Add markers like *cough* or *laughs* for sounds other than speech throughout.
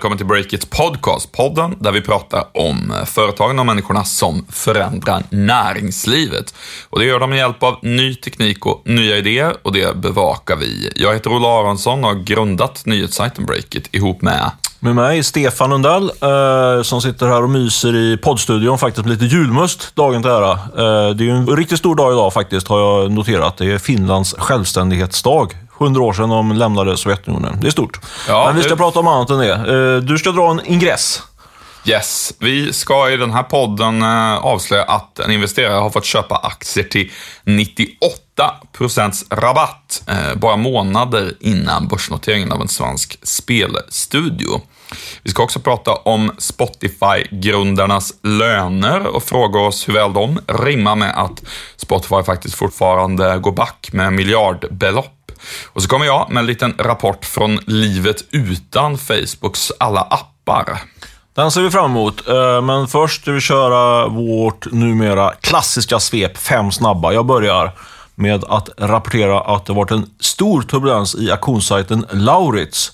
Välkommen till Breakits podcast, podden där vi pratar om eh, företagen och människorna som förändrar näringslivet. Och det gör de med hjälp av ny teknik och nya idéer och det bevakar vi. Jag heter Ola Aronsson och har grundat nyhetssajten Breakit ihop med med mig, Stefan Lundell, eh, som sitter här och myser i poddstudion faktiskt med lite julmust dagen till ära. Eh, det är en riktigt stor dag idag faktiskt, har jag noterat. Det är Finlands självständighetsdag. 100 år sedan de lämnade Sovjetunionen. Det är stort. Ja, Men vi ska det... prata om annat än det. Eh, du ska dra en ingress. Yes, vi ska i den här podden eh, avslöja att en investerare har fått köpa aktier till 98 rabatt eh, bara månader innan börsnoteringen av en svensk spelstudio. Vi ska också prata om Spotify-grundarnas löner och fråga oss hur väl de rimmar med att Spotify faktiskt fortfarande går back med miljardbelopp och så kommer jag med en liten rapport från livet utan Facebooks alla appar. Den ser vi fram emot, eh, men först ska vi köra vårt numera klassiska svep, fem snabba. Jag börjar med att rapportera att det varit en stor turbulens i auktionssajten Laurits.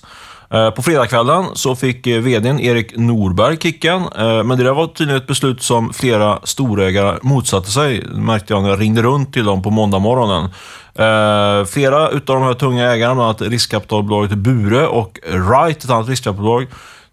Eh, på fredagskvällen så fick eh, vdn Erik Norberg kicken, eh, men det där var tydligen ett beslut som flera storägare motsatte sig, märkte jag när jag ringde runt till dem på måndag morgonen. Flera av de här tunga ägarna, bland annat riskkapitalbolaget Bure och Right, ett annat riskkapitalbolag,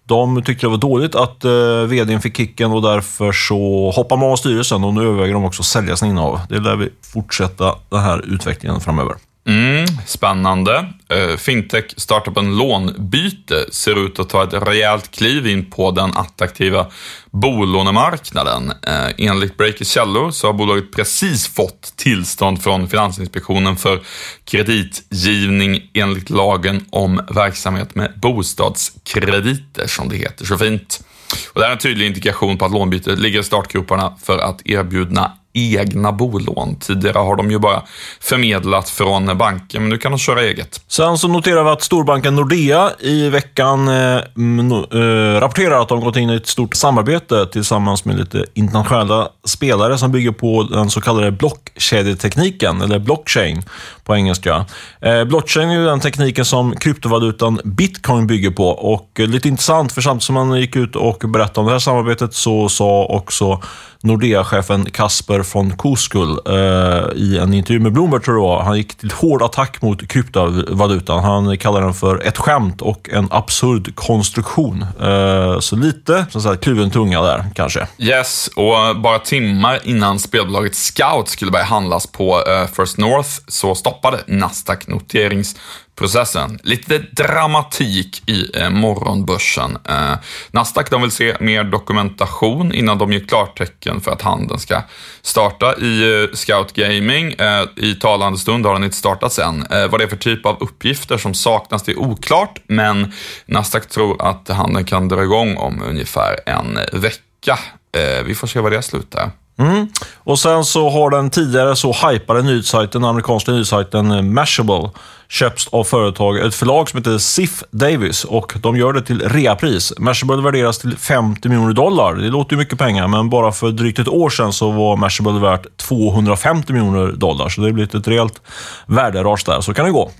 de tyckte det var dåligt att eh, vdn fick kicken och därför så hoppar man av styrelsen och nu överväger de också att sälja sina innehav. Det lär vi fortsätta den här utvecklingen framöver. Mm, spännande. Uh, fintech startupen Lånbyte ser ut att ta ett rejält kliv in på den attraktiva bolånemarknaden. Uh, enligt Breakers källor så har bolaget precis fått tillstånd från Finansinspektionen för kreditgivning enligt lagen om verksamhet med bostadskrediter, som det heter så fint. Och det här är en tydlig indikation på att Lånbyte ligger i startgroparna för att erbjuda egna bolån. Tidigare har de ju bara förmedlat från banken, men nu kan de köra eget. Sen så noterar vi att storbanken Nordea i veckan eh, eh, rapporterar att de gått in i ett stort samarbete tillsammans med lite internationella spelare som bygger på den så kallade blockkedjetekniken, eller blockchain på engelska. Eh, blockchain är ju den tekniken som kryptovalutan bitcoin bygger på och eh, lite intressant, för samtidigt som man gick ut och berättade om det här samarbetet så sa också Nordea-chefen Kasper von Koskull eh, i en intervju med Bloomberg, tror jag Han gick till hård attack mot kryptovalutan. Han kallar den för ett skämt och en absurd konstruktion. Eh, så lite så att säga, kluven tunga där, kanske. Yes, och bara timmar innan spelbolaget Scout skulle börja handlas på eh, First North så stoppade Nasdaq noterings processen. Lite dramatik i eh, morgonbörsen. Eh, Nasdaq de vill se mer dokumentation innan de ger klartecken för att handeln ska starta i eh, Scout Gaming. Eh, I talande stund har den inte startat än. Eh, vad det är för typ av uppgifter som saknas det är oklart, men Nasdaq tror att handeln kan dra igång om ungefär en vecka. Eh, vi får se vad det slutar. Mm. Och sen så har den tidigare så hypade nyhetssajten, amerikanska nyhetssajten eh, Mashable, köpts av företag, ett förlag som heter Sif Davis och de gör det till reapris. Mashable värderas till 50 miljoner dollar. Det låter ju mycket pengar, men bara för drygt ett år sedan så var Mashable värt 250 miljoner dollar, så det har blivit ett rejält värderas där. Så kan det gå.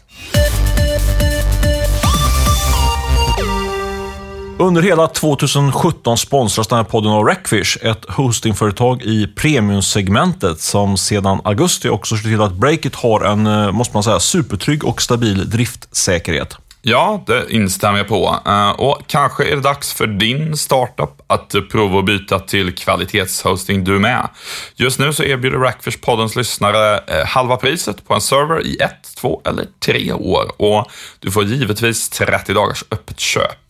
Under hela 2017 sponsras den här podden av Rackfish, ett hostingföretag i premiumsegmentet som sedan augusti också ser till att Breakit har en, eh, måste man säga, supertrygg och stabil driftsäkerhet. Ja, det instämmer jag på. Eh, och kanske är det dags för din startup att prova att byta till kvalitetshosting du med. Just nu så erbjuder Rackfish poddens lyssnare eh, halva priset på en server i ett, två eller tre år och du får givetvis 30 dagars öppet köp.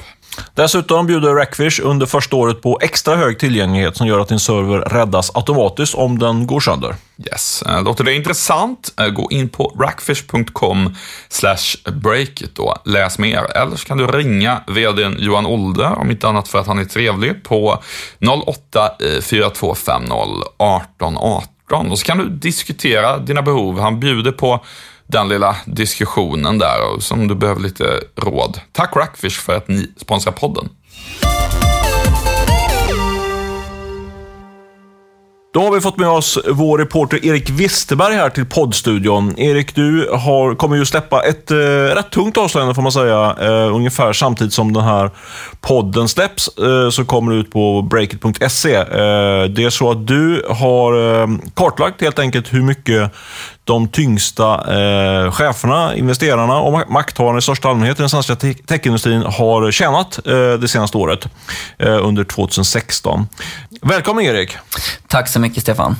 Dessutom bjuder Rackfish under första året på extra hög tillgänglighet som gör att din server räddas automatiskt om den går sönder. Yes, eh, låter det intressant? Eh, gå in på rackfish.com breakit då. Läs mer. Eller så kan du ringa vdn Johan Olde, om inte annat för att han är trevlig, på 08 4250 18 18. Och så kan du diskutera dina behov. Han bjuder på den lilla diskussionen där och som du behöver lite råd. Tack Rackfish för att ni sponsrar podden. Då har vi fått med oss vår reporter Erik Wisterberg här till poddstudion. Erik, du har, kommer ju släppa ett eh, rätt tungt avslöjande får man säga. Eh, ungefär samtidigt som den här podden släpps eh, så kommer det ut på breakit.se. Eh, det är så att du har eh, kartlagt helt enkelt hur mycket de tyngsta eh, cheferna, investerarna och makthavarna i största allmänhet i den svenska te techindustrin har tjänat eh, det senaste året, eh, under 2016. Välkommen Erik! Tack så mycket Stefan.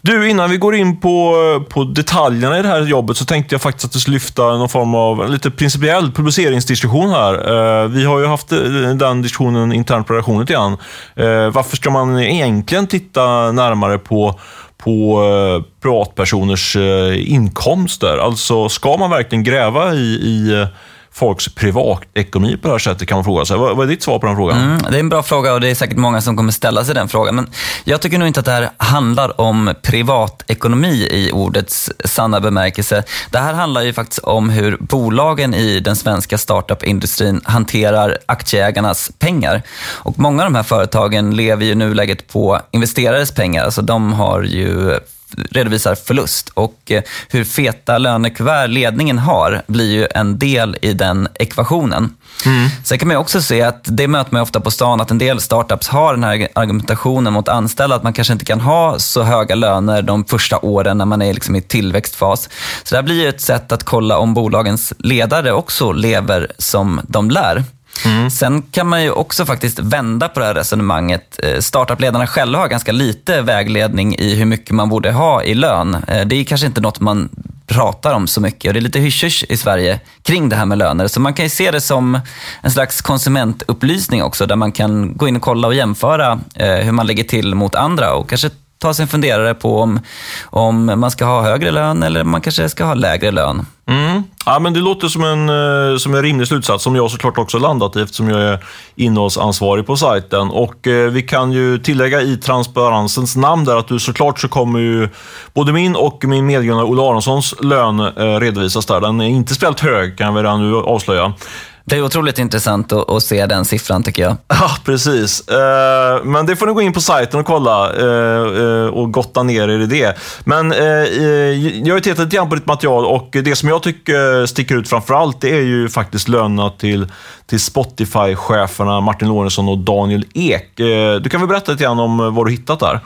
Du, innan vi går in på, på detaljerna i det här jobbet så tänkte jag faktiskt att du skulle lyfta någon form av lite principiell publiceringsdiskussion här. Eh, vi har ju haft eh, den diskussionen internt på redaktionen lite grann. Eh, varför ska man egentligen titta närmare på på eh, privatpersoners eh, inkomster? Alltså, ska man verkligen gräva i, i eh, folks privatekonomi på det här sättet kan man fråga sig. Vad, vad är ditt svar på den frågan? Mm, det är en bra fråga och det är säkert många som kommer ställa sig den frågan. Men jag tycker nog inte att det här handlar om privatekonomi i ordets sanna bemärkelse. Det här handlar ju faktiskt om hur bolagen i den svenska startup-industrin hanterar aktieägarnas pengar. Och många av de här företagen lever ju nuläget på investerares pengar. Alltså de har ju redovisar förlust. Och eh, hur feta lönekuvert ledningen har blir ju en del i den ekvationen. Mm. Sen kan man också se att det möter man ofta på stan, att en del startups har den här argumentationen mot anställda, att man kanske inte kan ha så höga löner de första åren när man är liksom i tillväxtfas. Så det här blir ju ett sätt att kolla om bolagens ledare också lever som de lär. Mm. Sen kan man ju också faktiskt vända på det här resonemanget. Eh, startupledarna själva har ganska lite vägledning i hur mycket man borde ha i lön. Eh, det är kanske inte något man pratar om så mycket och det är lite hysch i Sverige kring det här med löner. Så man kan ju se det som en slags konsumentupplysning också där man kan gå in och kolla och jämföra eh, hur man lägger till mot andra och kanske ta sig en funderare på om, om man ska ha högre lön eller man kanske ska ha lägre lön. Mm. Ja, men det låter som en, eh, som en rimlig slutsats som jag såklart också landat i eftersom jag är innehållsansvarig på sajten. Och eh, vi kan ju tillägga i transparensens namn där att du såklart så kommer ju både min och min medgrundare Olle Aronssons lön eh, redovisas där. Den är inte speciellt hög kan jag redan nu avslöja. Det är otroligt intressant att, att, se den siffran tycker jag. Ja, precis. Eh, men det får ni gå in på sajten och kolla eh, eh och gotta ner er i det. Men eh, jag har tittat lite grann på ditt material och det som jag tycker sticker ut framför allt, det är ju faktiskt lönerna till, till Spotify-cheferna Martin Lorentzon och Daniel Ek. Eh, du kan väl berätta lite grann om vad du hittat där?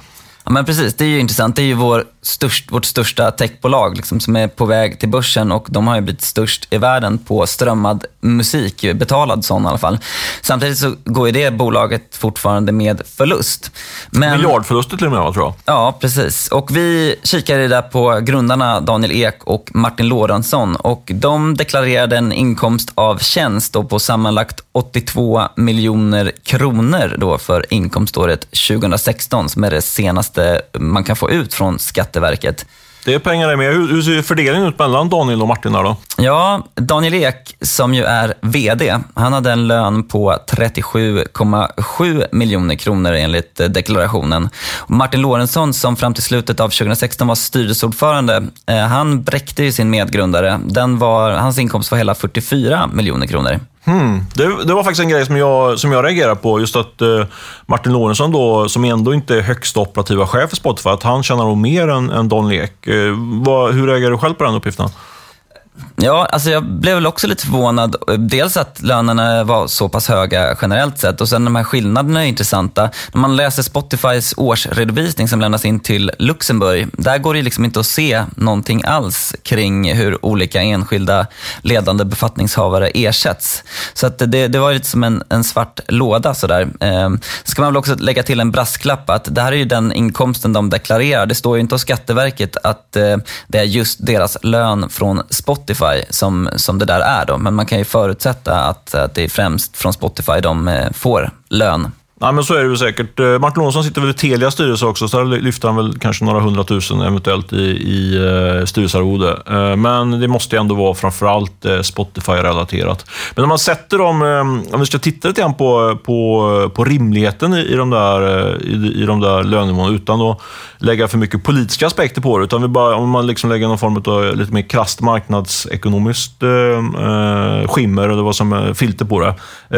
Ja, men precis, det är ju intressant. Det är ju vår störst, vårt största techbolag liksom, som är på väg till börsen och de har ju blivit störst i världen på strömmad musik, betalad sån i alla fall. Samtidigt så går ju det bolaget fortfarande med förlust. Men, Miljardförluster till och med, tror jag. Ja, precis. Och vi kikade där på grundarna Daniel Ek och Martin Lorentzon och de deklarerade en inkomst av tjänst på sammanlagt 82 miljoner kronor då för inkomståret 2016 som är det senaste man kan få ut från Skatteverket. Det är pengar det med. Hur, ser fördelningen ut mellan Daniel och Martin då? Ja, Daniel Ek, som ju är VD, han hade en lön på 37,7 miljoner kronor enligt deklarationen. Martin Lorentzon, som fram till slutet av 2016 var styrelseordförande, eh, han bräckte ju sin medgrundare. Den var, hans inkomst var hela 44 miljoner kronor. Hmm. Det, det, var faktiskt en grej som jag, som jag reagerade på. Just att uh, Martin Lorentzon, då, som ändå inte är högsta operativa chef för Spotify, att han tjänar nog mer än, än Don Lek. Uh, vad, hur reagerar du själv på den uppgiften? Ja, alltså jag blev väl också lite förvånad. Dels att lönerna var så pass höga generellt sett och sen de här skillnaderna är intressanta. När man läser Spotifys årsredovisning som lämnas in till Luxemburg, där går det liksom inte att se någonting alls kring hur olika enskilda ledande befattningshavare ersätts. Så att det, det var lite som en, en svart låda sådär. Eh, ska man väl också lägga till en brasklapp att det här är ju den inkomsten de deklarerar. Det står ju inte hos Skatteverket att eh, det är just deras lön från Spotify Spotify som, som det där är. Då. Men man kan ju förutsätta att, att det är främst från Spotify de eh, får lön. Nej, men så är det säkert. Eh, Martin Olsson sitter väl i Telias styrelse också, så där lyfter han väl kanske några hundratusen eventuellt i, i eh, styrelsearvode. Eh, men det måste ju ändå vara framförallt Spotify-relaterat. Men om man sätter dem, om vi ska titta lite grann på, på, på rimligheten i, i, de där, i, i de där lönenivåerna, utan att lägga för mycket politiska aspekter på det, utan vi bara, om man liksom lägger någon form av lite mer krasst marknadsekonomiskt skimmer, eller vad som är filter på det.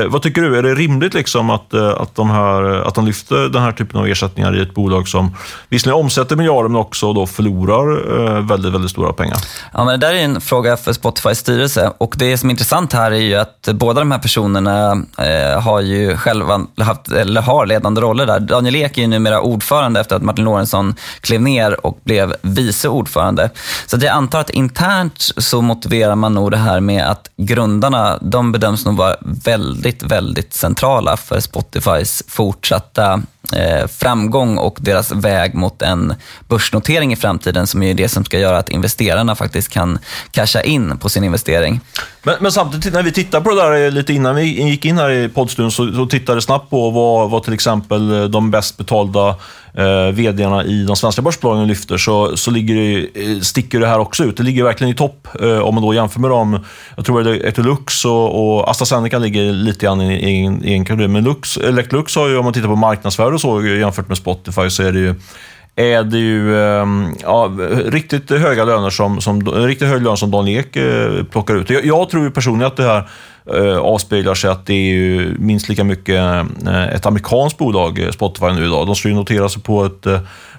vad tycker du? Är det rimligt liksom att, att de här, eh, att de lyfter den här typen av ersättningar i ett bolag som visserligen omsätter miljarder men också då förlorar eh, väldigt, väldigt stora pengar. Ja, men det där är en fråga för Spotifys styrelse och det som är intressant här är ju att båda de här personerna eh, har ju själva haft, eller har ledande roller där. Daniel Ek är ju numera ordförande efter att Martin Lorentzon klev ner och blev vice ordförande. Så jag antar att internt så motiverar man nog det här med att grundarna, de bedöms nog vara väldigt, väldigt centrala för Spotifys fortsatta eh, framgång och deras väg mot en börsnotering i framtiden som är det som ska göra att investerarna faktiskt kan casha in på sin investering. Men, men samtidigt, när vi tittar på det där eh, lite innan vi gick in här i poddstudion så, så tittade snabbt på vad, vad till exempel eh, de bäst betalda eh, vdarna i de svenska börsbolagen lyfter, så, så ligger det, eh, sticker det här också ut. Det ligger verkligen i topp eh, om man då jämför med dem. Jag tror att Electrolux och, och AstraZeneca ligger lite grann i egen, egen kategori. Men Lux, Electrolux har ju, om man tittar på marknadsvärde och så, jämfört med Spotify, så är det ju är det ju ehm, ja, riktigt höga löner som, som, riktigt hög lön som Dan Ek eh, plockar ut. Jag, jag tror personligen att det här eh, avspeglar sig att det är ju minst lika mycket eh, ett amerikanskt bolag, Spotify nu idag. De ska ju notera sig på, ett,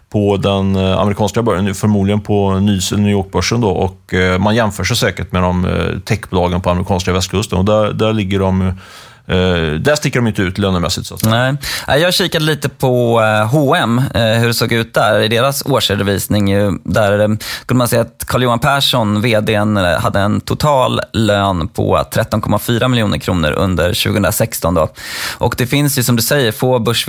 på den amerikanska börsen, förmodligen på New York-börsen då och man jämför sig säkert med de techbolagen på amerikanska västkusten och där, där ligger de Eh, där sticker de inte ut lönemässigt. Så Nej. Jag kikade lite på eh, H&M, eh, hur det såg ut där i deras årsredovisning. Där kunde man se att Carl-Johan Persson, vdn, hade en total lön på 13,4 miljoner kronor under 2016. Då. Och det finns ju som du säger få börs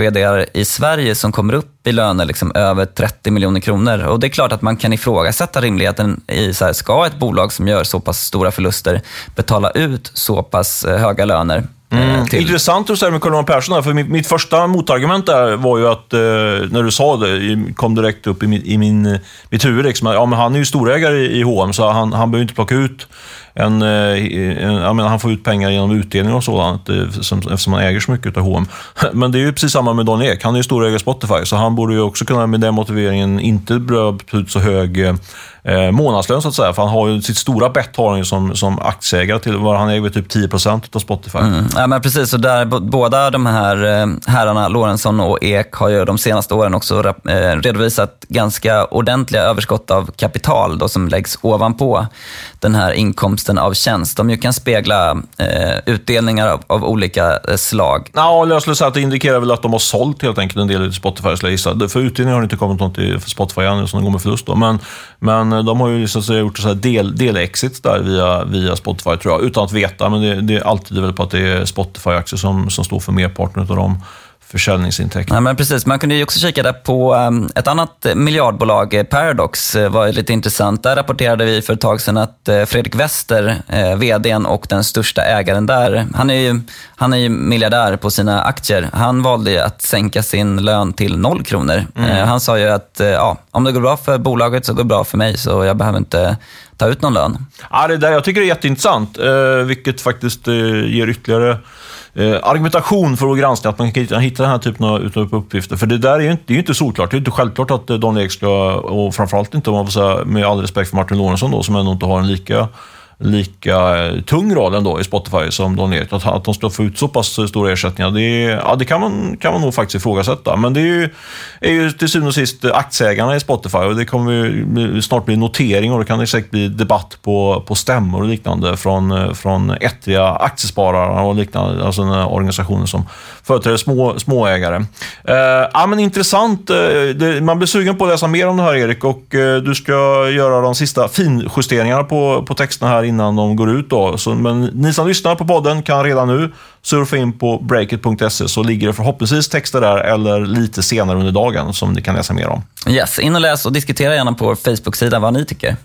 i Sverige som kommer upp i löner liksom över 30 miljoner kronor. Och det är klart att man kan ifrågasätta rimligheten i, så här, ska ett bolag som gör så pass stora förluster betala ut så pass höga löner? Mm. Till... Intressant att säga med Carl Persson, för mitt, första motargument där var ju att, eh, när du sa det, kom direkt upp i, min, i min, mitt huvud. Liksom, ja, men han är ju storägare i, H&M så han, han behöver inte plocka ut en, eh, en, menar, han får ut pengar genom utdelning och sådant eh, eftersom han äger så mycket av H&M. *laughs* Men det är ju precis samma med Don Ek. Han är ju storägare i Spotify, så han borde ju också kunna med den motiveringen inte behöva ut så hög eh, månadslön så att säga. För han har ju sitt stora bett har han ju som, som aktieägare till vad han äger typ 10% av Spotify. Mm. Ja, men precis, och där, båda de här eh, herrarna, Lorentzon och Ek, har ju de senaste åren också eh, redovisat ganska ordentliga överskott av kapital då, som läggs ovanpå den här inkomsten av tjänst. De ju kan spegla eh, utdelningar av, av olika eh, slag. Ja, jag skulle säga att det indikerar väl att de har sålt helt enkelt en del i Spotify, skulle jag gissa. För utdelning har det inte kommit något för Spotify än, som de går med förlust. Då. Men, men de har ju liksom så att säga gjort så del, del-exit där via, via Spotify, tror jag. Utan att veta, men det, det alltid väl på att det är Spotify-aktier som, som står för merparten av dem försäljningsintäkter. Ja, men precis. Man kunde ju också kika där på um, ett annat miljardbolag, eh, Paradox, uh, var lite intressant. Där rapporterade vi för ett tag sedan att uh, Fredrik Wester, vdn och den största ägaren där, han är, ju, han är ju miljardär på sina aktier. Han valde att sänka sin lön till noll kronor. Mm. Han sa ju att ja, om det går bra för bolaget så går det bra för mig, så jag behöver inte ta ut någon lön. Ja, det där, jag tycker det är jätteintressant, vilket faktiskt ger ytterligare eh, argumentation för vår granskning, att man kan hitta den här typen av, uppgifter. För det där är ju inte, det är inte solklart. Det är inte självklart att eh, Daniel Ek ska, och framförallt inte om man får säga, med all respekt för Martin Lorentzon då, som ändå inte har en lika lika eh, tung roll ändå i Spotify som Don Erik. Att, att de ska få ut så pass stora ersättningar, det, ja, det kan, man, kan man nog faktiskt ifrågasätta. Men det är ju, är ju till syvende och sist aktieägarna i Spotify och det kommer ju snart bli notering och det kan det säkert bli debatt på, på stämmor och liknande från, eh, från ettriga aktiesparare och liknande, alltså den organisationen som företräder små, småägare. Eh, ja, men intressant. Eh, det, man blir sugen på att läsa mer om det här Erik och eh, du ska göra de sista finjusteringarna på, på texterna här innan de går ut. Då. Så, men ni som lyssnar på podden kan redan nu surfa in på breakit.se så ligger det förhoppningsvis texter där eller lite senare under dagen som ni kan läsa mer om. Yes, in och läs och diskutera gärna på vår Facebook-sida vad ni tycker.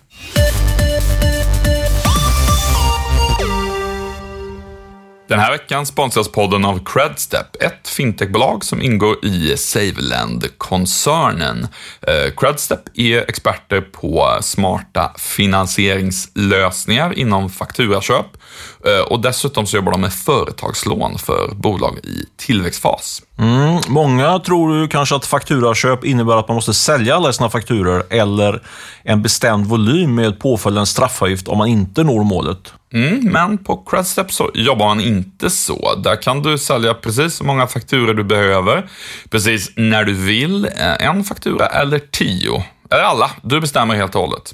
Den här veckan sponsras podden av Credstep, ett fintechbolag som ingår i Saveland-koncernen. Eh, Credstep är experter på smarta finansieringslösningar inom fakturaköp och dessutom så jobbar de med företagslån för bolag i tillväxtfas. Mm, många tror ju kanske att fakturaköp innebär att man måste sälja alla sina fakturor eller en bestämd volym med påföljande straffavgift om man inte når målet. Mm, men på Credstep så jobbar man inte så. Där kan du sälja precis så många fakturor du behöver, precis när du vill. Eh, en faktura eller tio. Eller alla. Du bestämmer helt och hållet.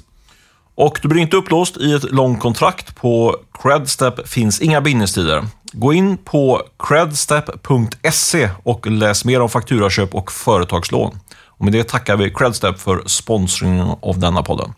Och du blir inte upplåst i ett långt kontrakt. På Credstep finns inga bindningstider. Gå in på credstep.se och läs mer om fakturaköp och företagslån. Och med det tackar vi Credstep för sponsringen av denna podden.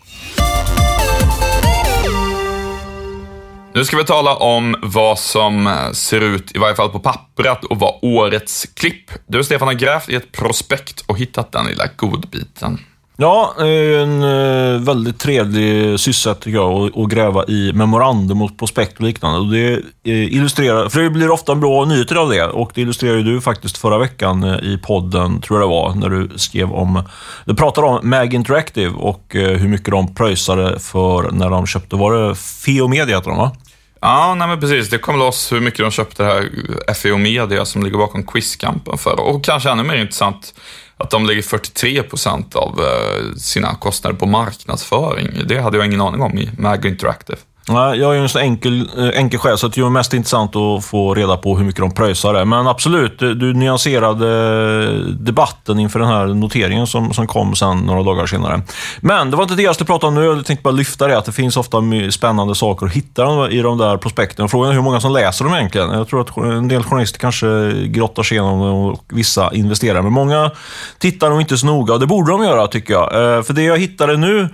Nu ska vi tala om vad som eh, ser ut, i varje fall på pappret, och vad årets klipp. Du, Stefan, har grävt i ett prospekt och hittat den lilla godbiten. Ja, en eh, väldigt trevlig sysselsättning tycker jag, att gräva i memorandum och prospekt och liknande. Och det eh, illustrerar, för det blir ofta bra nyheter av det och det illustrerade du faktiskt förra veckan eh, i podden, tror jag det var, när du skrev om, du pratade om Mag Interactive och hur mycket de pröjsade för när de köpte, var det Feo Media heter de va? Ja, nej men precis. Det kom loss hur mycket de köpte det här FEO Media som ligger bakom Quizkampen för. Och kanske ännu mer intressant, att de lägger 43 procent av eh, sina kostnader på marknadsföring. Det hade jag ingen aning om i Mag Interactive. Nej, jag är ju en eh, så enkel, enkel själ, så det är mest intressant att få reda på hur mycket de pröjsar det. Men absolut, eh, du nyanserade debatten inför den här noteringen som, som kom sen några dagar senare. Men det var inte det jag skulle prata om nu. Jag tänkte bara lyfta det, att det finns ofta spännande saker att hitta i de där prospekten. Frågan är hur många som läser dem egentligen. Jag tror att en del journalister kanske grottar sig igenom dem och vissa investerar. Men många tittar nog inte så noga och det borde de göra, tycker jag. Eh, för det jag hittade nu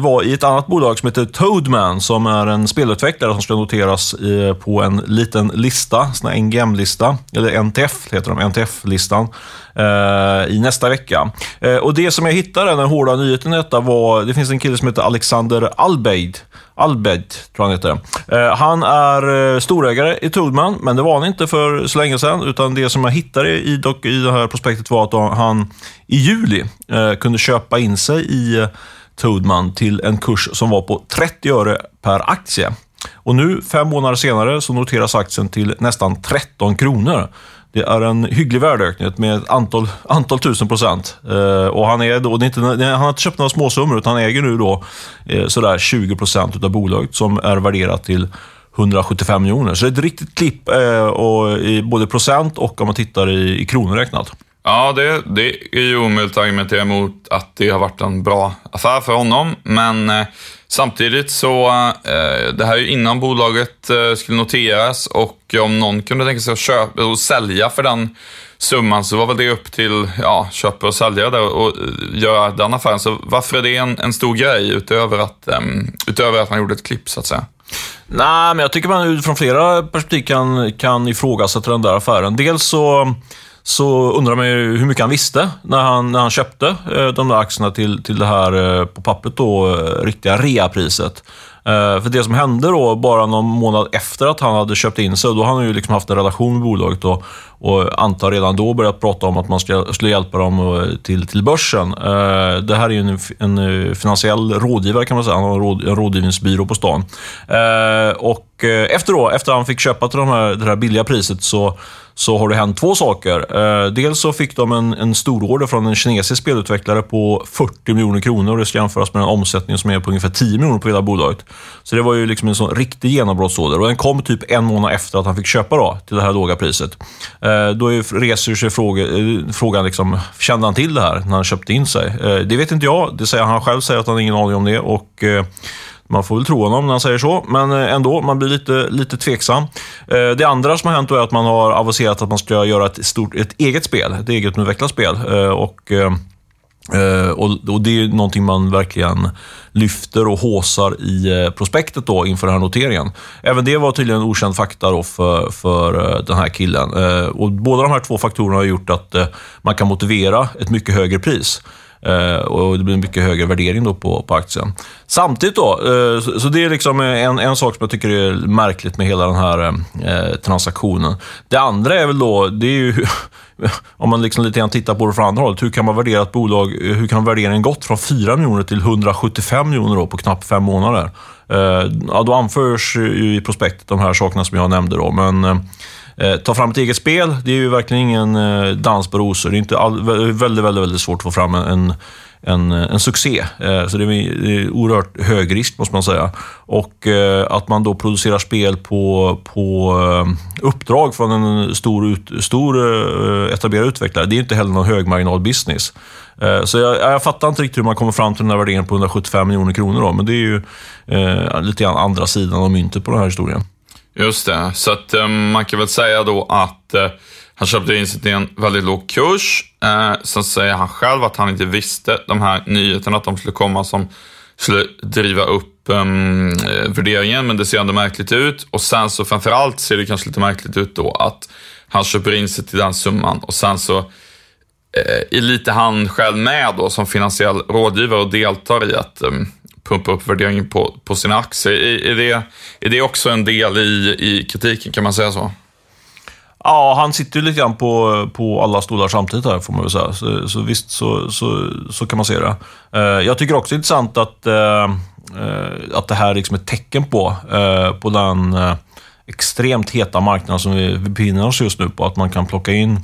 var i ett annat bolag som heter Toadman, som är en spelutvecklare som ska noteras på en liten lista, en NGM-lista, eller NTF heter de, NTF-listan, eh, i nästa vecka. Eh, och Det som jag hittade, den hårda nyheten i detta var, det finns en kille som heter Alexander Albeid, Albed, tror han heter. Eh, han är storägare i Toadman, men det var han inte för så länge sedan. Utan det som jag hittade i, dock, i det här prospektet var att han i juli kunde köpa in sig i Toadman till en kurs som var på 30 öre per aktie. Och nu, fem månader senare, så noteras aktien till nästan 13 kronor. Det är en hygglig värdeökning med ett antal, antal tusen procent. Eh, och han, är då, det är inte, han har inte köpt några småsummor, utan han äger nu då, eh, sådär 20 procent av bolaget som är värderat till 175 miljoner. Så det är ett riktigt klipp eh, och, i både procent och om man tittar i, i kronor räknat. Ja, det, det är ju omöjligt att argumentera emot att det har varit en bra affär för honom, men eh, samtidigt så, eh, det här är ju innan bolaget eh, skulle noteras och om någon kunde tänka sig att köpa och sälja för den summan så var väl det upp till ja, köpare och säljare där och eh, göra den affären. Så varför är det en, en stor grej utöver att, um, utöver att man gjorde ett klipp så att säga? Nej, men jag tycker man utifrån flera perspektiv kan, kan ifrågasätta den där affären. Dels så så undrar man ju hur mycket han visste när han, när han köpte eh, de där aktierna till, till det här, eh, på pappret då, eh, riktiga reapriset. För det som hände då, bara någon månad efter att han hade köpt in sig, då hade han ju liksom haft en relation med bolaget och, och antar redan då börjat prata om att man ska, skulle hjälpa dem till, till börsen. Det här är ju en, en finansiell rådgivare kan man säga, han har en, råd, en rådgivningsbyrå på stan. Och efter då, efter han fick köpa till de här, det här billiga priset så så har det hänt två saker. Eh, dels så fick de en, en stororder från en kinesisk spelutvecklare på 40 miljoner kronor. Det ska jämföras med en omsättning som är på ungefär 10 miljoner på hela bolaget. Så det var ju liksom en sån riktig genombrottsorder och den kom typ en månad efter att han fick köpa då, till det här låga priset. Eh, då reser sig fråga, eh, frågan, liksom, kände han till det här när han köpte in sig? Det vet inte jag. Det säger han själv säger att han har ingen aning om det. Och man får väl tro honom när han säger så, men eh, ändå, man blir lite, lite tveksam. Eh, det andra som har hänt är att man har aviserat att man ska göra ett, stort, ett eget spel, ett eget utvecklat spel. Eh, och, och, det är någonting man verkligen lyfter och håsar i prospektet då inför den här noteringen. Även det var tydligen okänd fakta då för, för den här killen. Och båda de här två faktorerna har gjort att man kan motivera ett mycket högre pris. Eh, och det blir en mycket högre värdering då på, på aktien. Samtidigt då, eh, så, så, det är liksom en, en sak som jag tycker är märkligt med hela den här eh, transaktionen. Det andra är väl då, det är ju *laughs* om man liksom lite grann tittar på det från andra hållet, hur kan man värdera ett bolag, eh, hur kan värderingen gått från 4 miljoner till 175 miljoner på knappt fem månader? Eh, ja, då anförs ju i prospektet de här sakerna som jag nämnde då, men eh, eh, ta fram ett eget spel, det är ju verkligen ingen eh, dans på rosor. Det är inte all, väldigt, väldigt, väldigt svårt att få fram en en, en succé. Eh, så det är oerhört hög risk, måste man säga. Och eh, att man då producerar spel på, på eh, uppdrag från en stor, stor eh, etablerad utvecklare, det är inte heller någon högmarginal business. Eh, så jag, jag fattar inte riktigt hur man kommer fram till den här värderingen på 175 miljoner kronor. Då, men det är ju eh, lite grann andra sidan av myntet på den här historien. Just det, så att eh, man kan väl säga då att eh, han köpte in sig till en väldigt låg kurs. Eh, sen säger han själv att han inte visste de här nyheterna, att de skulle komma som skulle driva upp um, värderingen, men det ser ändå märkligt ut. Och sen så framförallt ser det kanske lite märkligt ut då att han köper in sig till den summan och sen så eh, är lite han själv med då som finansiell rådgivare och deltar i att um, pumpa upp värderingen på, på sina aktier. Är, är, det, är det också en del i, i kritiken, kan man säga så? Ja, han sitter ju lite grann på, på alla stolar samtidigt här, får man väl säga. Så, så visst, så, så, så kan man se det. Eh, jag tycker också det är intressant att, eh, eh, att det här liksom är liksom ett tecken på, på den extremt heta marknaden som vi befinner oss just nu på. Att man kan plocka in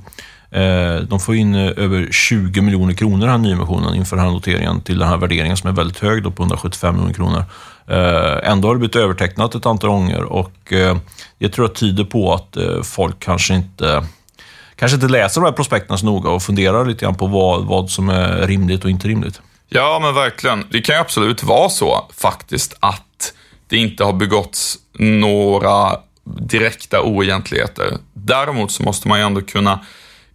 Eh, de får in eh, över 20 miljoner kronor den här nyemissionen inför den här noteringen till den här värderingen som är väldigt hög då på 175 miljoner kronor. Eh, ändå har det blivit övertecknat ett antal gånger och det tror jag tyder på att folk kanske inte kanske inte läser de här prospekten så noga och funderar lite grann på vad, vad som är rimligt och inte rimligt. Ja, men verkligen. Det kan ju absolut vara så faktiskt att det inte har begåtts några direkta oegentligheter. Däremot så måste man ju ändå kunna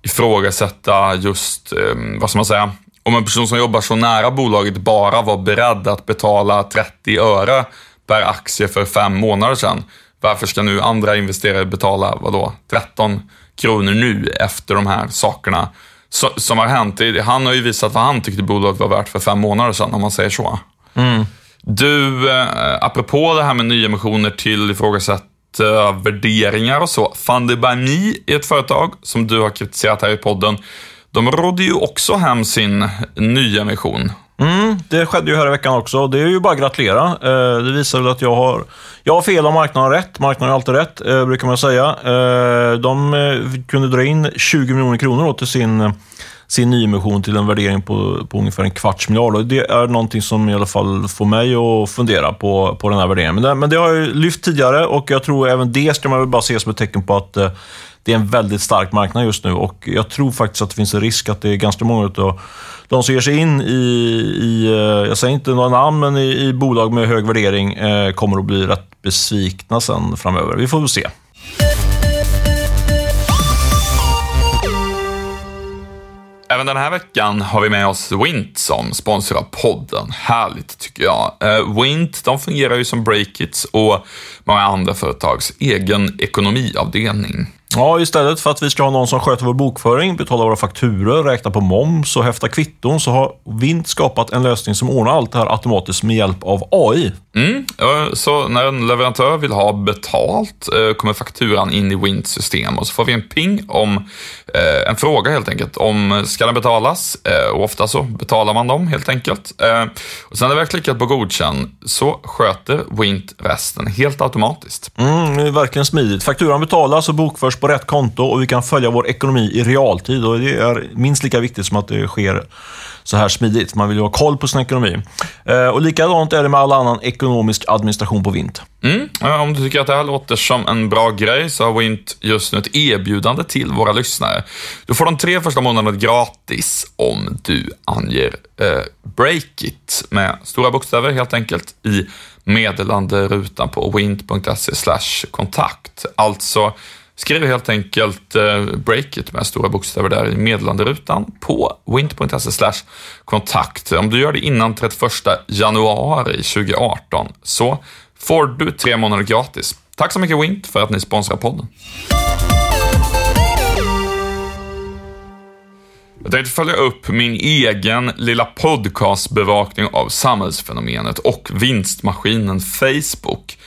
ifrågasätta just, eh, vad ska man säga, om en person som jobbar så nära bolaget bara var beredd att betala 30 öre per aktie för fem månader sedan, varför ska nu andra investerare betala, vadå, 13 kronor nu efter de här sakerna som har hänt? Han har ju visat vad han tyckte bolaget var värt för fem månader sedan, om man säger så. Mm. Du, eh, apropå det här med nyemissioner till ifrågasätt värderingar och så. Funded by Me är ett företag som du har kritiserat här i podden. De rådde ju också hem sin nyemission. Mm, det skedde ju här i veckan också. Det är ju bara att gratulera. Eh, det visar väl att jag har, jag har fel och marknaden har rätt. Marknaden har alltid rätt, eh, brukar man säga. Eh, de kunde dra in 20 miljoner kronor till sin, sin nyemission till en värdering på, på ungefär en kvarts miljard. Och det är någonting som i alla fall får mig att fundera på, på den här värderingen. Men det, men det har jag lyft tidigare och jag tror även det ska man väl bara se som ett tecken på att eh, det är en väldigt stark marknad just nu och jag tror faktiskt att det finns en risk att det är ganska många utav de som ger sig in i, i eh, jag säger inte några namn, men i, i bolag med hög värdering eh, kommer att bli rätt besvikna sen framöver. Vi får väl se. Även den här veckan har vi med oss Wint som sponsrar podden. Härligt tycker jag. Eh, Wint, de fungerar ju som Breakits och många andra företags egen ekonomiavdelning. Ja, istället för att vi ska ha någon som sköter vår bokföring, betalar våra fakturor, räknar på moms och häftar kvitton så har Vint skapat en lösning som ordnar allt det här automatiskt med hjälp av AI. Mm, så när en leverantör vill ha betalt eh, kommer fakturan in i Wints system och så får vi en ping om eh, en fråga helt enkelt. Om ska den betalas? Eh, och ofta så betalar man dem helt enkelt. Och sen när vi har klickat på godkänn så sköter Wint resten helt automatiskt. Mm, det är verkligen smidigt. Fakturan betalas och bokförs på rätt konto och vi kan följa vår ekonomi i realtid. Och det är minst lika viktigt som att det sker så här smidigt. Man vill ju ha koll på sin ekonomi. Eh, och likadant är det med all annan ekonomisk administration på Vint. Mm. Om du tycker att det här låter som en bra grej så har Wint just nu ett erbjudande till våra lyssnare. Du får de tre första månaderna gratis om du anger eh, Breakit med stora bokstäver helt enkelt i meddelanderutan på wint.se kontakt. Alltså Skriv helt enkelt eh, breakit med stora bokstäver där i meddelanderutan på wint.se kontakt. Om du gör det innan 31 januari 2018 så får du tre månader gratis. Tack så mycket Wint för att ni sponsrar podden. Jag tänkte följa upp min egen lilla podcastbevakning av samhällsfenomenet och vinstmaskinen Facebook.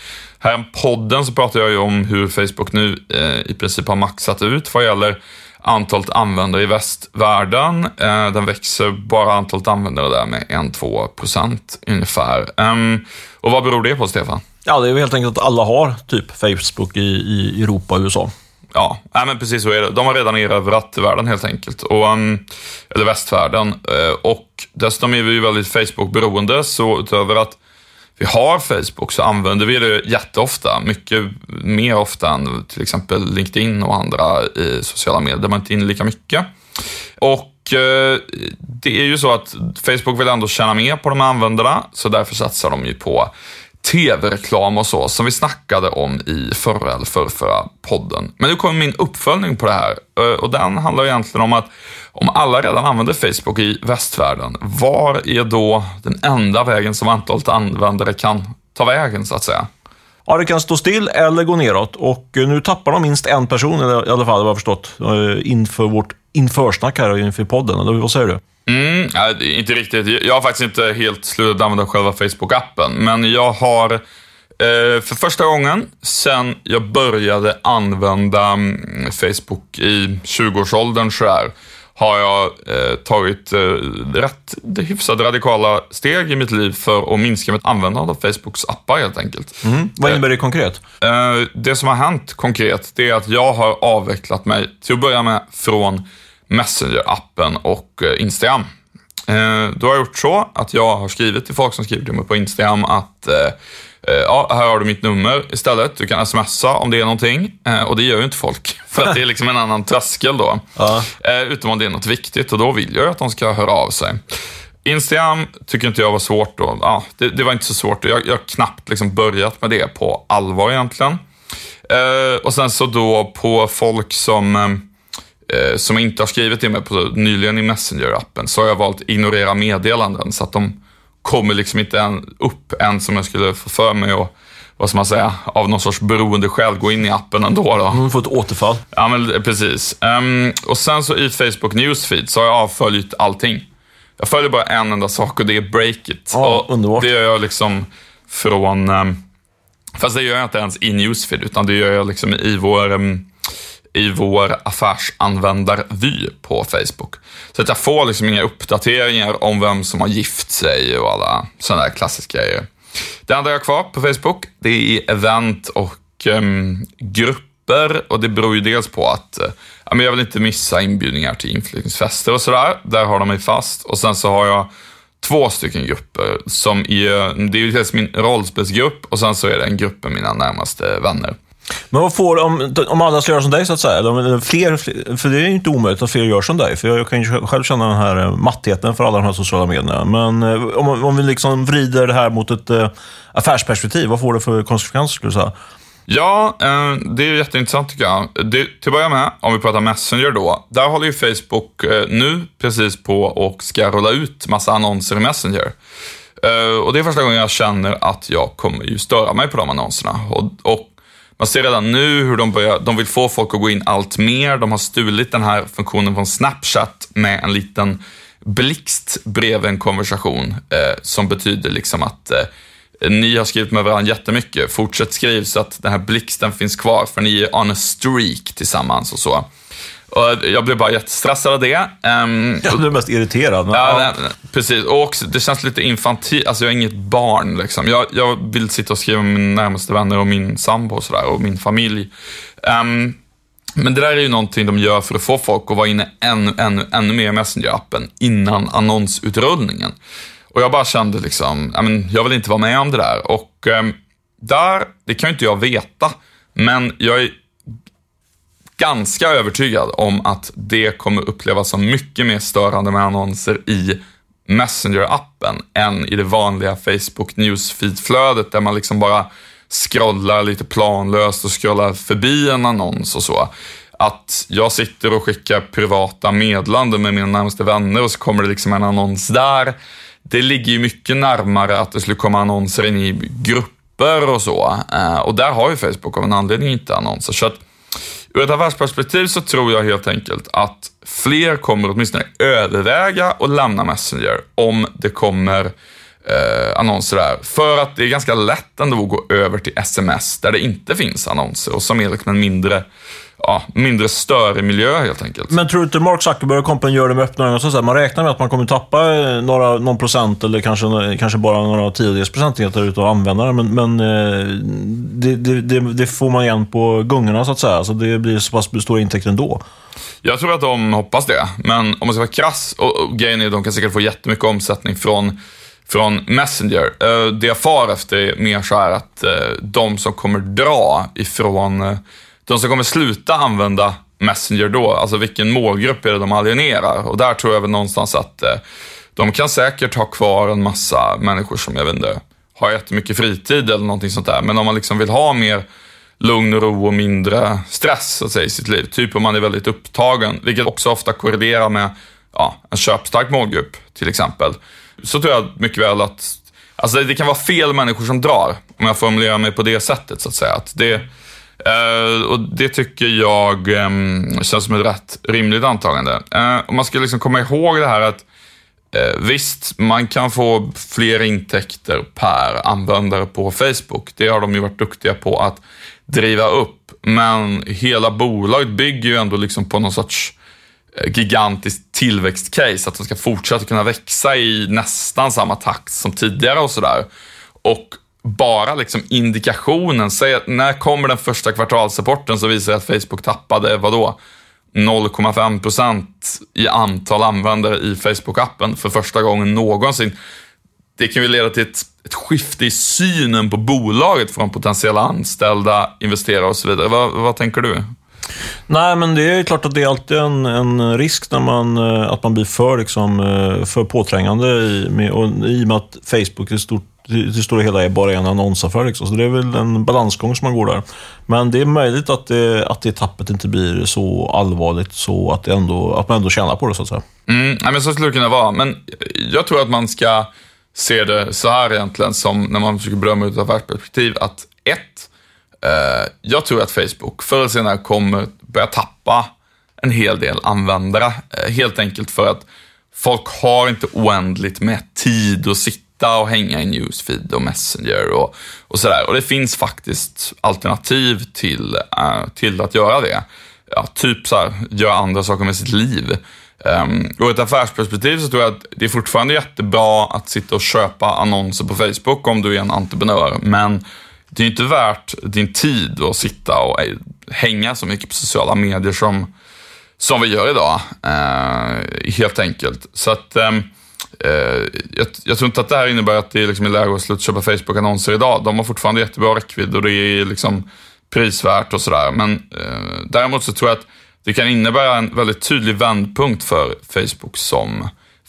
Här i podden så pratar jag ju om hur Facebook nu eh, i princip har maxat ut vad gäller antalet användare i västvärlden. Eh, den växer bara antalet användare där med 1-2 procent ungefär. Um, och vad beror det på, Stefan? Ja, det är helt enkelt att alla har typ Facebook i, i Europa och USA. Ja, nej, men precis så är det. De har redan erövrat världen helt enkelt. Och, um, eller västvärlden. Uh, och dessutom är vi ju väldigt Facebook-beroende, så utöver att vi har Facebook så använder vi det jätteofta. Mycket mer ofta än till exempel LinkedIn och andra i sociala medier där man inte är inne lika mycket. Och eh, det är ju så att Facebook vill ändå tjäna mer på de här användarna, så därför satsar de ju på tv-reklam och så, som vi snackade om i förra eller förra podden. Men nu kommer min uppföljning på det här eh, och den handlar egentligen om att om alla redan använder Facebook i västvärlden, var är då den enda vägen som antalet användare kan ta vägen, så att säga? Ja, det kan stå still eller gå neråt och eh, nu tappar de minst en person i alla fall, vad jag förstått, eh, inför vårt införsnack här inför podden. eller Vad säger du? Mm, nej, inte riktigt. Jag har faktiskt inte helt slutat använda själva Facebook-appen, men jag har eh, för första gången sen jag började använda mm, Facebook i 20-årsåldern sådär, har jag eh, tagit eh, rätt hyfsat radikala steg i mitt liv för att minska mitt användande av Facebooks appar helt enkelt. Mm. Vad innebär det konkret? Eh, det som har hänt konkret, det är att jag har avvecklat mig, till att börja med, från Messenger-appen och eh, Instagram. Eh, då har jag gjort så att jag har skrivit till folk som skriver till mig på Instagram att eh, ja, här har du mitt nummer istället. Du kan smsa om det är någonting. Och det gör ju inte folk. *laughs* För att det är liksom en annan tröskel då. Ja. Utom om det är något viktigt och då vill jag att de ska höra av sig. Instagram tycker inte jag var svårt då. Ja, det, det var inte så svårt. Jag, jag har knappt liksom börjat med det på allvar egentligen. och sen så då på folk som eh, som inte har skrivit till mig på, nyligen i Messenger-appen så har jag valt ignorera meddelanden så att de kommer liksom inte än, upp än som jag skulle få för mig och vad ska man säga, av någon sorts beroendeskäl gå in i appen ändå. Då. Mm, får ett återfall. Ja, men precis. Um, och sen så i Facebook Newsfeed så har jag avföljt allting. Jag följer bara en enda sak och det är Breakit. Ja, underbart. Det gör jag liksom från, um, fast det gör jag inte ens i Newsfeed, utan det gör jag liksom i vår um, i vår affärsanvändarvy på Facebook. Så att jag får liksom inga uppdateringar om vem som har gift sig och alla sådana där klassiska grejer. Det andra jag har kvar på Facebook, det är event och um, grupper och det beror ju dels på att uh, jag vill inte missa inbjudningar till inflyttningsfester och sådär. Där har de mig fast. Och sen så har jag två stycken grupper som är, det är ju dels min rollspelsgrupp och sen så är det en grupp med mina närmaste vänner. Men vad får, om, om alla ska göra som dig så att säga, eller fler, för det är ju inte omöjligt att fler gör som dig, för jag kan ju själv känna den här eh, mattheten för alla de här sociala medierna. Men eh, om, om vi liksom vrider det här mot ett äh, affärsperspektiv, vad får det för konsekvenser skulle du säga? Ja, det är jätteintressant tycker jag. Det, till att börja med, om vi pratar Messenger då. Där håller ju Facebook nu precis på och ska rulla ut massa annonser i Messenger. Och det är första gången jag känner att jag kommer ju störa mig på de annonserna. Och, och man ser redan nu hur de, börjar, de vill få folk att gå in allt mer. De har stulit den här funktionen från Snapchat med en liten blixt bredvid en konversation eh, som betyder liksom att eh, ni har skrivit med varandra jättemycket. Fortsätt skriv så att den här blixten finns kvar för ni är on a streak tillsammans och så. Och jag blev bara jättestressad av det. Um, jag blev mest irriterad. Men, ja, nej, precis. Och också, det känns lite infantilt. Alltså jag är inget barn. Liksom. Jag, jag vill sitta och skriva med mina närmaste vänner och min sambo och, sådär, och min familj. Um, men det där är ju någonting de gör för att få folk att vara inne ännu, ännu, ännu mer i Messenger-appen innan annonsutrullningen. Och jag bara kände liksom, jag, men, jag vill inte vara med om det där. Och um, där, det kan ju inte jag veta, men jag är ganska övertygad om att det kommer upplevas som mycket mer störande med annonser i Messenger-appen än i det vanliga Facebook Newsfeed-flödet där man liksom bara scrollar lite planlöst och scrollar förbi en annons och så. Att jag sitter och skickar privata meddelanden med mina närmaste vänner och så kommer det liksom en annons där. Det ligger ju mycket närmare att det skulle komma annonser in i grupper och så. Eh, och där har ju Facebook av en anledning inte annonser. Så att ur ett affärsperspektiv så tror jag helt enkelt att fler kommer åtminstone överväga att lämna Messenger om det kommer eh, annonser där. För att det är ganska lätt ändå att gå över till sms där det inte finns annonser och som är liksom en mindre ja, mindre störig miljö helt enkelt. Men tror du inte Mark Zuckerberg och kompen gör det med öppna ögon? Så man räknar med att man kommer tappa eh, några, någon procent eller kanske, kanske bara några tiondels procentenheter utav användare. Men, men eh, det, det, det, det, får man igen på gungorna så att säga. Så det blir så pass stora intäkter ändå. Jag tror att de hoppas det, men om man ska vara krass, och, och grejen är att de kan säkert få jättemycket omsättning från från Messenger. Eh, det jag far efter är mer så här att eh, de som kommer dra ifrån eh, de som kommer sluta använda Messenger då, alltså vilken målgrupp är det de alienerar? Och där tror jag väl någonstans att de kan säkert ha kvar en massa människor som, jag vet inte, har jättemycket fritid eller någonting sånt där. Men om man liksom vill ha mer lugn och ro och mindre stress så att säga, i sitt liv, typ om man är väldigt upptagen, vilket också ofta korrelerar med ja, en köpstark målgrupp till exempel, så tror jag mycket väl att Alltså det kan vara fel människor som drar, om jag formulerar mig på det sättet så att säga. Att det, eh, och det tycker jag eh, känns som ett rätt rimligt antagande. Eh, och man ska liksom komma ihåg det här att eh, visst, man kan få fler intäkter per användare på Facebook. Det har de ju varit duktiga på att driva upp. Men hela bolaget bygger ju ändå liksom på någon sorts gigantiskt tillväxtcase, att de ska fortsätta kunna växa i nästan samma takt som tidigare och sådär. Och bara liksom indikationen, säg att när kommer den första kvartalsrapporten så visar det att Facebook tappade, vadå, 0,5 procent i antal användare i Facebook-appen för första gången någonsin. Det kan ju leda till ett, ett skifte i synen på bolaget från potentiella anställda, investerare och så vidare. Vad, vad tänker du? Nej, men det är klart att det är alltid en, en risk när man, eh, att man blir för, liksom, eh, för påträngande i, med, och, i och med att Facebook är stort det stora hela är bara en annonsaffär. Liksom. Så det är väl en balansgång som man går där. Men det är möjligt att det, att det tappet inte blir så allvarligt så att, det ändå, att man ändå tjänar på det, så att säga. Mm, men så skulle det kunna vara. Men jag tror att man ska se det så här egentligen, som när man försöker bedöma ur ett affärsperspektiv, att ett, eh, Eh, jag tror att Facebook förr eller senare kommer börja tappa en hel del användare. Eh, helt enkelt för att folk har inte oändligt med tid att sitta och hänga i Newsfeed och Messenger och, och sådär. Och det finns faktiskt alternativ till, eh, till att göra det. Ja, typ så här, göra andra saker med sitt liv. Um, ett affärsperspektiv så tror jag att det är fortfarande jättebra att sitta och köpa annonser på Facebook om du är en entreprenör. Men det är inte värt din tid att sitta och hänga så mycket på sociala medier som, som vi gör idag. Eh, helt enkelt. Så att ehm, Eh, jag, jag, tror inte att det här innebär att det är liksom läge att sluta köpa Facebook-annonser idag. De har fortfarande jättebra räckvidd och det är liksom prisvärt och sådär. Men eh, däremot så tror jag att det kan innebära en väldigt tydlig vändpunkt för Facebook som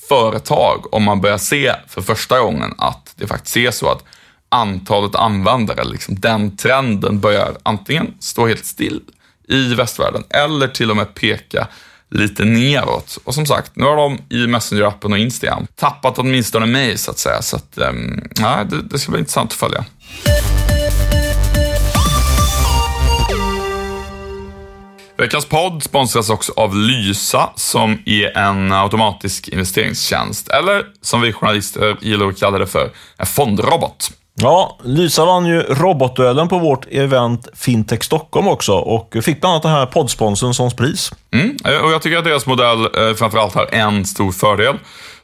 företag om man börjar se för första gången att det faktiskt är så att antalet användare, liksom den trenden börjar antingen stå helt still i västvärlden eller till och med peka lite neråt. Och som sagt, nu har de i Messenger-appen och Instagram tappat åtminstone mig så att säga. Så att, um, ja, det, det ska bli intressant att följa. Veckans podd sponsras också av Lysa som är en automatisk investeringstjänst, eller som vi journalister gillar att kalla det för, en fondrobot. Ja, Lysa vann ju robotduellen på vårt event Fintech Stockholm också och fick bland annat den här poddsponsorn som pris. Mm, eh, och jag tycker att deras modell eh, framförallt har en stor fördel.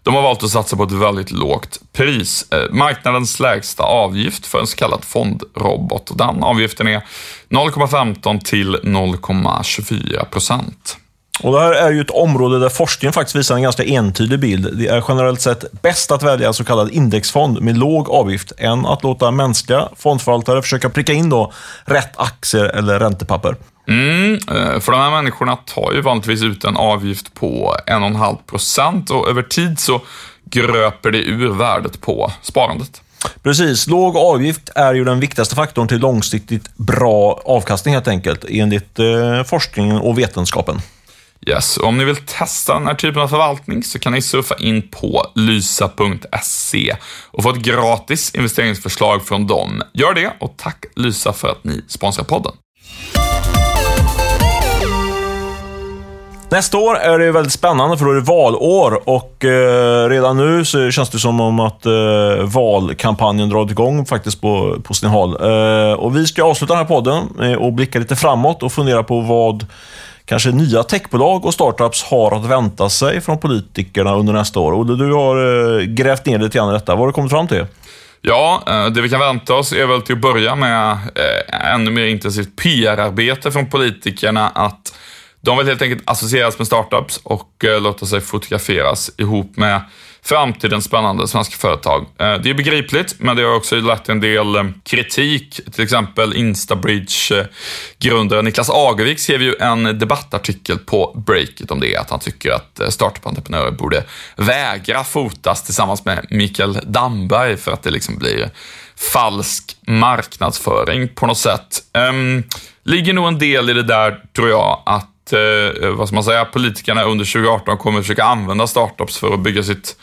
De har valt att satsa på ett väldigt lågt pris. Eh, marknadens lägsta avgift för en så kallad fondrobot. Den avgiften är 0,15 till 0,24 procent. Och det här är ju ett område där forskningen faktiskt visar en ganska entydig bild. Det är generellt sett bäst att välja en så kallad indexfond med låg avgift än att låta mänskliga fondförvaltare försöka pricka in då rätt aktier eller räntepapper. Mm, eh, för de här människorna tar ju vanligtvis ut en avgift på 1,5 procent och över tid så gröper det ur värdet på sparandet. Precis. Låg avgift är ju den viktigaste faktorn till långsiktigt bra avkastning helt enkelt, enligt eh, forskningen och vetenskapen. Yes, om ni vill testa den här typen av förvaltning så kan ni surfa in på lysa.se och få ett gratis investeringsförslag från dem. Gör det och tack Lysa för att ni sponsrar podden. Nästa år är det väldigt spännande för då är det valår och eh, redan nu så känns det som om att eh, valkampanjen drar igång faktiskt på, på sin håll. Eh, och vi ska avsluta den här podden och blicka lite framåt och fundera på vad kanske nya techbolag och startups har att vänta sig från politikerna under nästa år. Olle, du har eh, grävt ner lite grann i detta. Vad har du kommit fram till? Ja, eh, det vi kan vänta oss är väl till att börja med eh, ännu mer intensivt PR-arbete från politikerna. Att de vill helt enkelt associeras med startups och låta sig fotograferas ihop med framtidens spännande svenska företag. Eh, det är begripligt, men det har också lett till en del eh, kritik. Till exempel Instabridge-grundaren Niklas Agevik skrev ju en debattartikel på Breakit om det, att han tycker att eh, startup-entreprenörer borde vägra fotas tillsammans med Mikael Damberg för att det liksom blir falsk marknadsföring på något sätt. Um, ligger nog en del i det där, tror jag, att eh, vad ska man säga, politikerna under 2018 kommer försöka använda startups för att bygga sitt,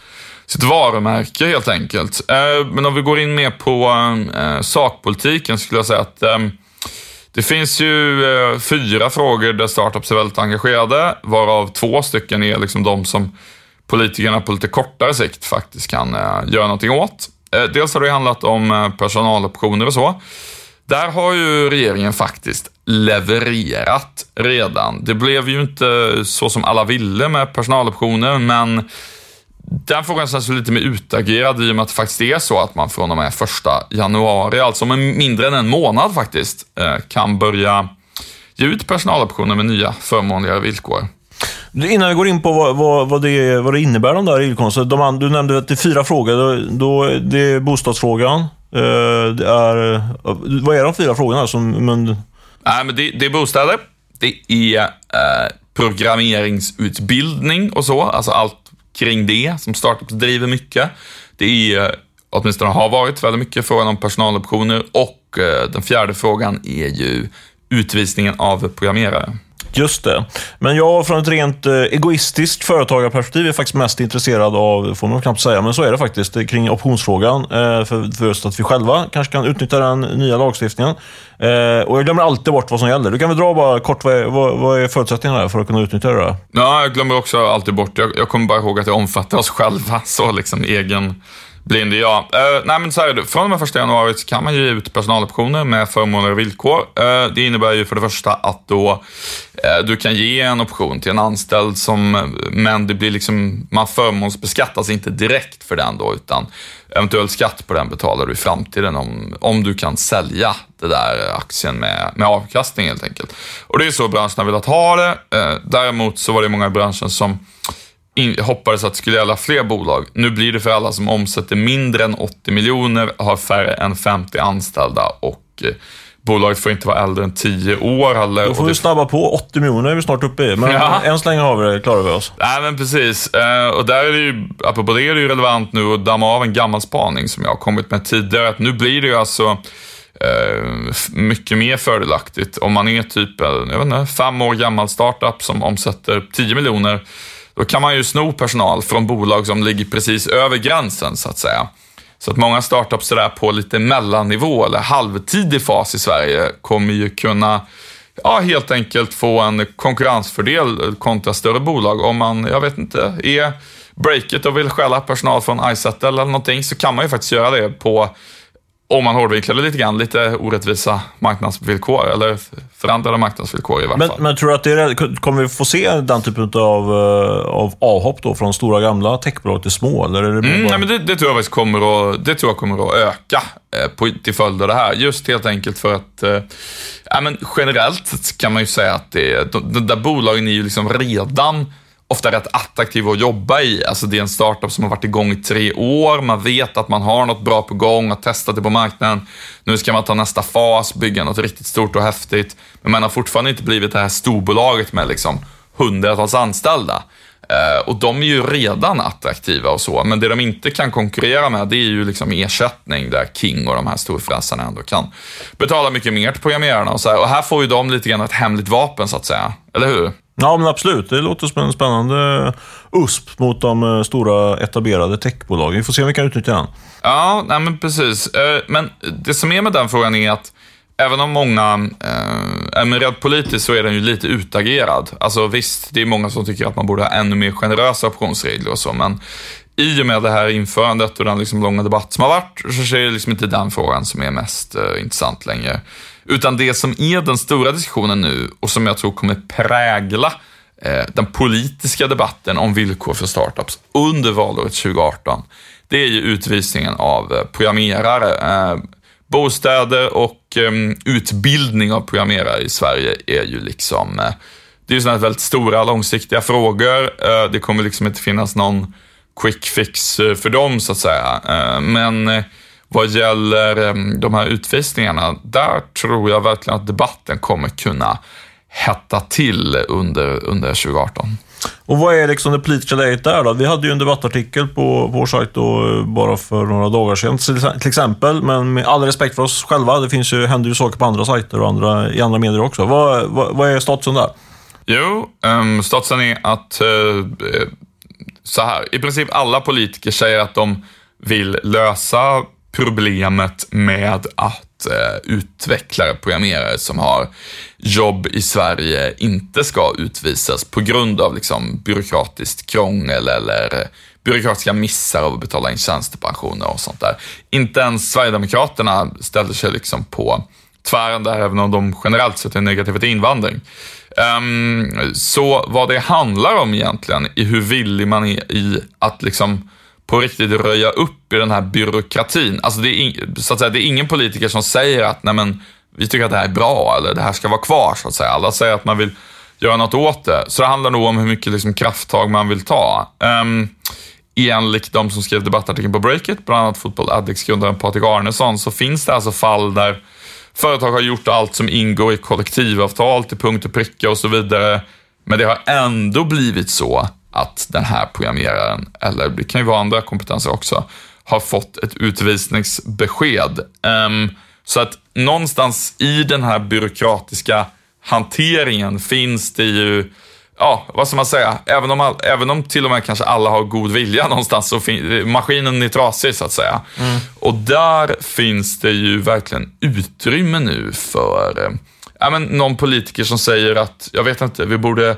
sitt varumärke helt enkelt. Eh, men om vi går in mer på eh, sakpolitiken skulle jag säga att eh, det finns ju eh, fyra frågor där startups är väldigt engagerade, varav två stycken är liksom de som politikerna på lite kortare sikt faktiskt kan eh, göra någonting åt. Eh, dels har det handlat om eh, personaloptioner och så. Där har ju regeringen faktiskt levererat redan. Det blev ju inte så som alla ville med personaloptioner, men den frågan känns lite mer utagerad i och med att det faktiskt är så att man från och med första januari, alltså om mindre än en månad faktiskt, eh, kan börja ge ut personaloptioner med nya förmånligare villkor. Innan vi går in på vad, vad, vad, det, vad det innebär, de där villkoren. Du nämnde att det är fyra frågor. Då, då, det är bostadsfrågan. Eh, det är, vad är de fyra frågorna? Som, men, Nej, men det, det är bostäder, det är eh, programmeringsutbildning och så, alltså allt kring det som startups driver mycket. Det är, eh, åtminstone har varit väldigt mycket frågan om personaloptioner och eh, den fjärde frågan är ju utvisningen av programmerare. Just det. Men jag från ett rent eh, egoistiskt företagarperspektiv är faktiskt mest intresserad av, får man knappt säga, men så är det faktiskt, eh, kring optionsfrågan. Eh, för, för just att vi själva kanske kan utnyttja den nya lagstiftningen. Och jag glömmer alltid bort vad som gäller. Du kan väl dra bara kort, vad är, vad, är förutsättningarna för att kunna utnyttja det? där? Ja, jag glömmer också alltid bort. Jag, jag kommer bara ihåg att det omfattar oss själva, *laughs* så liksom egen Blind ja. Uh, nej men så här är det. Från och med första januari så kan man ge ut personaloptioner med förmåner och villkor. Uh, det innebär ju för det första att då uh, du kan ge en option till en anställd som, men det blir liksom, man förmånsbeskattas inte direkt för den då, utan eventuell skatt på den betalar du i framtiden om, om du kan sälja det där aktien med, med avkastning helt enkelt. Och det är så branschen har velat ha det. Däremot så var det många i branschen som hoppades att det skulle gälla fler bolag. Nu blir det för alla som omsätter mindre än 80 miljoner, har färre än 50 anställda och eh, bolaget får inte vara äldre än 10 år. Eller, Då får vi snabba på. 80 miljoner är vi snart uppe i, men ja. än så länge har vi det, klarar vi oss. Nej, men precis. Eh, och där är det ju, apropå det är det ju relevant nu att damma av en gammal spaning som jag har kommit med tidigare. Att nu blir det ju alltså eh, mycket mer fördelaktigt om man är typ jag vet inte, fem år gammal startup som omsätter 10 miljoner då kan man ju sno personal från bolag som ligger precis över gränsen, så att säga. Så att många startups där på lite mellannivå eller halvtidig fas i Sverige kommer ju kunna ja, helt enkelt få en konkurrensfördel kontra större bolag. Om man, jag vet inte, är breaket och vill stjäla personal från iSettle eller någonting så kan man ju faktiskt göra det på om man hårdvinklar det lite grann, lite orättvisa marknadsvillkor, eller förändrade marknadsvillkor i varje men, fall. Men tror du att det är, kommer vi få se den typen av, eh, av avhopp då, från stora gamla techbolag till små? Eller är det, mm, bara... nej, men det, det, tror jag kommer att, det tror jag kommer att öka eh, på, till följd av det här. Just helt enkelt för att, eh, ja, men generellt kan man ju säga att det, de, de där bolagen är ju liksom redan ofta rätt attraktiva att jobba i. Alltså det är en startup som har varit igång i tre år, man vet att man har något bra på gång, har testat det på marknaden. Nu ska man ta nästa fas, bygga något riktigt stort och häftigt. Men man har fortfarande inte blivit det här storbolaget med liksom hundratals anställda. Eh, och de är ju redan attraktiva och så, men det de inte kan konkurrera med det är ju liksom ersättning där King och de här storfräsarna ändå kan betala mycket mer till programmerarna och så här. Och här får ju de lite grann ett hemligt vapen så att säga, eller hur? Ja, men absolut. Det låter som en spännande USP mot de eh, stora etablerade techbolagen. Vi får se om vi kan utnyttja den. Ja, nej men precis. Eh, men det som är med den frågan är att även om många, eh, rent politiskt så är den ju lite utagerad. Alltså visst, det är många som tycker att man borde ha ännu mer generösa optionsregler och så, men i och med det här införandet och den liksom långa debatt som har varit, så är det liksom inte den frågan som är mest eh, intressant längre. Utan det som är den stora diskussionen nu och som jag tror kommer prägla eh, den politiska debatten om villkor för startups under valåret 2018, det är ju utvisningen av eh, programmerare. Eh, bostäder och eh, utbildning av programmerare i Sverige är ju liksom, eh, det är ju sådana väldigt stora långsiktiga frågor. Eh, det kommer liksom inte finnas någon quick fix eh, för dem så att säga. Eh, men eh, vad gäller de här utvisningarna, där tror jag verkligen att debatten kommer kunna hetta till under, under 2018. Och vad är liksom det politiska läget där då? Vi hade ju en debattartikel på, vår sajt då, bara för några dagar sedan till exempel. Men med all respekt för oss själva, det finns ju, händer ju saker på andra sajter och andra, i andra medier också. Vad, vad, vad är statusen där? Jo, um, statusen är att uh, så här, i princip alla politiker säger att de vill lösa problemet med att eh, utvecklare, programmerare som har jobb i Sverige inte ska utvisas på grund av liksom, byråkratiskt krångel eller byråkratiska missar av att betala in tjänstepensioner och sånt där. Inte ens Sverigedemokraterna ställer sig liksom på tvären där, även om de generellt sett är negativa till invandring. Um, så vad det handlar om egentligen är hur villig man är i att liksom på riktigt röja upp i den här byråkratin. Alltså det är, så att säga, det är ingen politiker som säger att nej men, vi tycker att det här är bra eller det här ska vara kvar. så att säga. Alla säger att man vill göra något åt det. Så det handlar nog om hur mycket liksom, krafttag man vill ta. Ehm, um, enligt de som skrev debattartikeln på Breakit, bland annat Football Addicts-grundaren Patrik Arnesson, så finns det alltså fall där företag har gjort allt som ingår i kollektivavtal till punkt och pricka och så vidare. Men det har ändå blivit så att den här programmeraren, eller det kan ju vara andra kompetenser också, har fått ett utvisningsbesked. Um, så att någonstans i den här byråkratiska hanteringen finns det ju, ja, vad ska man säga, även om, all, även om till och med kanske alla har god vilja *laughs* någonstans så maskinen är trasig så att säga. Mm. Och där finns det ju verkligen utrymme nu för, eh, ja men någon politiker som säger att, jag vet inte, vi borde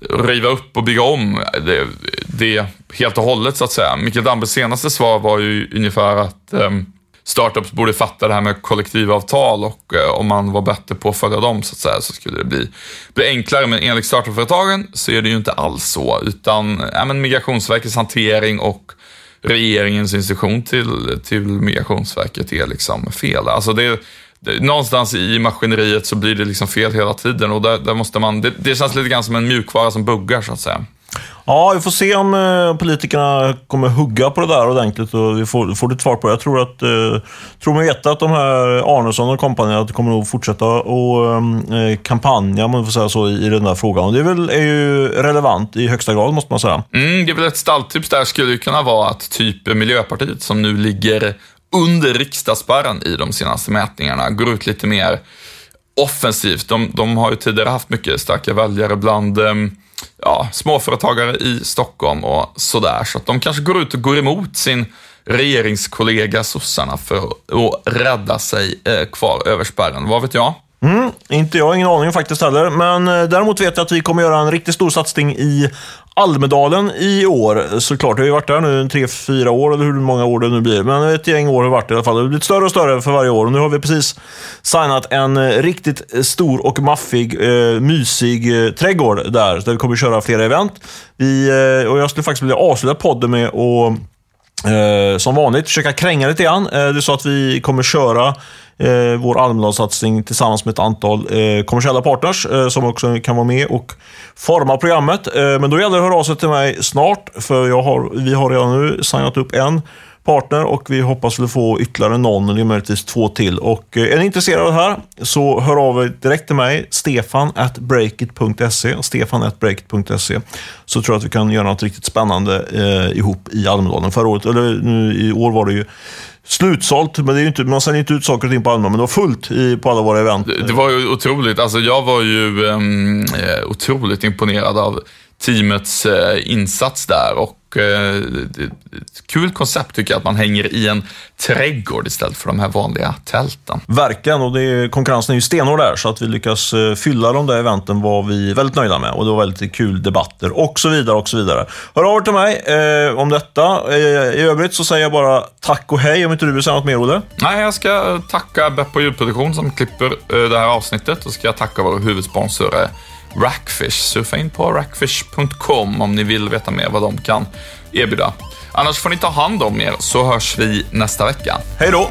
riva upp och bygga om det, det helt och hållet så att säga. Mikael Dambergs senaste svar var ju ungefär att um, startups borde fatta det här med kollektivavtal och uh, om man var bättre på att följa dem så att säga så skulle det bli, bli enklare. Men enligt startupföretagen så är det ju inte alls så, utan ja, men Migrationsverkets hantering och regeringens instruktion till, till Migrationsverket är liksom fel. Alltså det, någonstans i maskineriet så blir det liksom fel hela tiden och där, där måste man, det, det, känns lite grann som en mjukvara som buggar så att säga. Ja, vi får se om eh, politikerna kommer hugga på det där ordentligt och vi får, får ett svar på det. Jag tror att, eh, tror mig veta att de här Arnesson och kompani kommer nog fortsätta och eh, kampanja, om man får säga så, i, i den där frågan. Och det är, väl, är ju relevant i högsta grad, måste man säga. Mm, det är väl ett stalltips där skulle kunna vara att typ Miljöpartiet, som nu ligger under riksdagsspärren i de senaste mätningarna går ut lite mer offensivt. De, de har ju tidigare haft mycket starka väljare bland eh, ja, småföretagare i Stockholm och sådär. Så att de kanske går ut och går emot sin regeringskollega sossarna för att rädda sig eh, kvar över spärren. Vad vet jag? Mm, inte jag, ingen aning faktiskt heller. Men eh, däremot vet jag att vi kommer göra en riktigt stor satsning i Almedalen i år. Såklart, vi har ju varit där nu tre, fyra år, eller hur många år det nu blir. Men ett gäng år har varit i alla fall. Det har blivit större och större för varje år. Och nu har vi precis signat en eh, riktigt stor och maffig, eh, mysig eh, trädgård där. Där vi kommer köra flera event. Vi, eh, och jag skulle faktiskt vilja avsluta podden med att Eh, som vanligt försöka kränga lite grann. Eh, det är så att vi kommer köra eh, vår Almedalssatsning tillsammans med ett antal eh, kommersiella partners eh, som också kan vara med och forma programmet. Eh, men då gäller det att höra av sig till mig snart, för jag har, vi har redan nu signat upp en partner och vi hoppas att få ytterligare någon eller möjligtvis två till. Och eh, är ni intresserade av det här så hör av er direkt till mig, stefan at breakit.se. Stefan at breakit.se. Så tror jag att vi kan göra något riktigt spännande eh, ihop i Almedalen. Förra året, eller nu i år var det ju slutsålt, men det är inte, man säljer inte ut saker och ting på Alma, men det var fullt i, på alla våra event. Det, det var ju otroligt. Alltså, jag var ju um, otroligt imponerad av teamets uh, insats där och eh, ett kul koncept tycker jag att man hänger i en trädgård istället för de här vanliga tälten. Verkligen, och det är, konkurrensen är ju stenhård där, så att vi lyckas eh, fylla de där eventen var vi väldigt nöjda med. Och det var väldigt kul debatter och så vidare och så vidare. Hör av er till mig eh, om detta. Eh, I övrigt så säger jag bara tack och hej om inte du vill säga något mer, Olle. Nej, jag ska tacka Beppo ljudproduktion som klipper eh, det här avsnittet och ska jag tacka vår huvudsponsor eh, Rackfish. Surfa in på rackfish.com om ni vill veta mer vad de kan erbjuda. Annars får ni ta hand om er så hörs vi nästa vecka. Hej då!